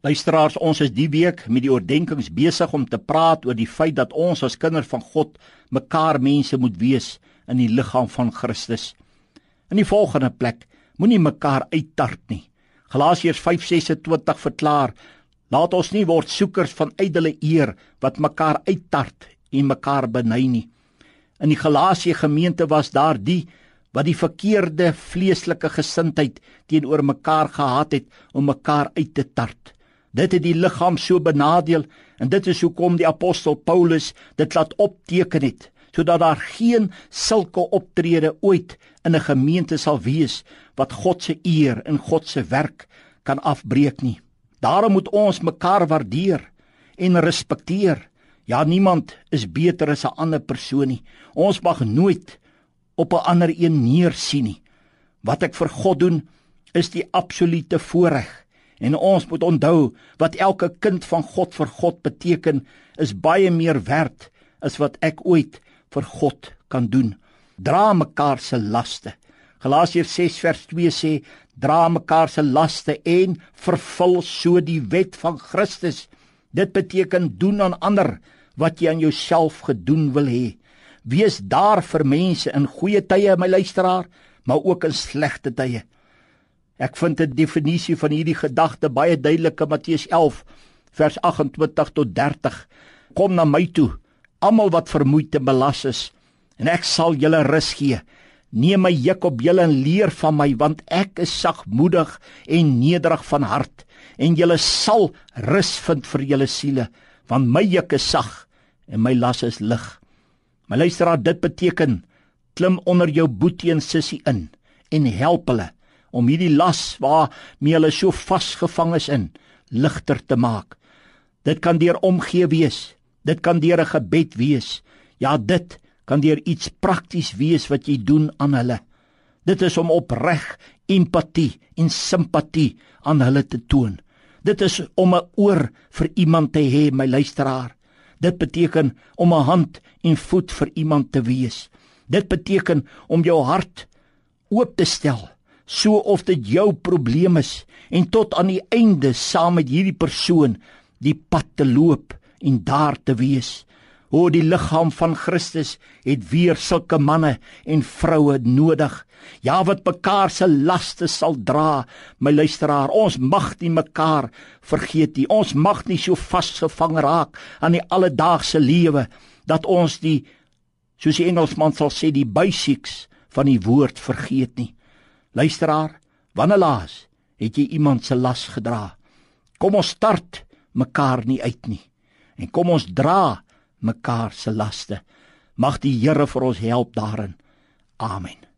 Luisteraars, ons is die week met die oordeenkings besig om te praat oor die feit dat ons as kinders van God mekaar mense moet wees in die liggaam van Christus. In die volgende plek, moenie mekaar uittart nie. Galasiërs 5:26 verklaar: Laat ons nie word soekers van ydelle eer wat mekaar uittart en mekaar beny nie. In die Galasië gemeente was daar die wat die verkeerde vleeslike gesindheid teenoor mekaar gehad het om mekaar uit te tart. Dit het die liggaam so benadeel en dit is hoekom die apostel Paulus dit laat opteken het sodat daar geen sulke optrede ooit in 'n gemeente sal wees wat God se eer en God se werk kan afbreek nie. Daarom moet ons mekaar waardeer en respekteer. Ja, niemand is beter as 'n ander persoon nie. Ons mag nooit op 'n ander een neersien nie. Wat ek vir God doen, is die absolute voorreg En ons moet onthou wat elke kind van God vir God beteken is baie meer werd as wat ek ooit vir God kan doen. Dra mekaar se laste. Galasiërs 6 vers 2 sê dra mekaar se laste en vervul so die wet van Christus. Dit beteken doen aan ander wat jy aan jouself gedoen wil hê. Wees daar vir mense in goeie tye, my luisteraar, maar ook in slegte tye. Ek vind 'n definisie van hierdie gedagte baie duidelik in Matteus 11 vers 28 tot 30. Kom na my toe, almal wat vermoeid en belas is, en ek sal julle rus gee. Neem my juk op julle en leer van my, want ek is sagmoedig en nederig van hart, en julle sal rus vind vir julle siele, want my juk is sag en my las is lig. My luisteraar, dit beteken klim onder jou boetie en sussie in en help hulle om hierdie las waarmee hulle so vasgevang is in ligter te maak. Dit kan deur omgee wees. Dit kan deur 'n gebed wees. Ja, dit kan deur iets prakties wees wat jy doen aan hulle. Dit is om opreg empatie en simpatie aan hulle te toon. Dit is om 'n oor vir iemand te hê, my luisteraar. Dit beteken om 'n hand en voet vir iemand te wees. Dit beteken om jou hart oop te stel so of dit jou probleem is en tot aan die einde saam met hierdie persoon die pad te loop en daar te wees. O die liggaam van Christus het weer sulke manne en vroue nodig. Ja wat mekaar se laste sal dra, my luisteraar. Ons mag nie mekaar vergeet nie. Ons mag nie so vasgevang raak aan die alledaagse lewe dat ons die soos die Engelsman sal sê die basics van die woord vergeet nie. Luisteraar, wanneer laas het jy iemand se las gedra? Kom ons start mekaar nie uit nie. En kom ons dra mekaar se laste. Mag die Here vir ons help daarin. Amen.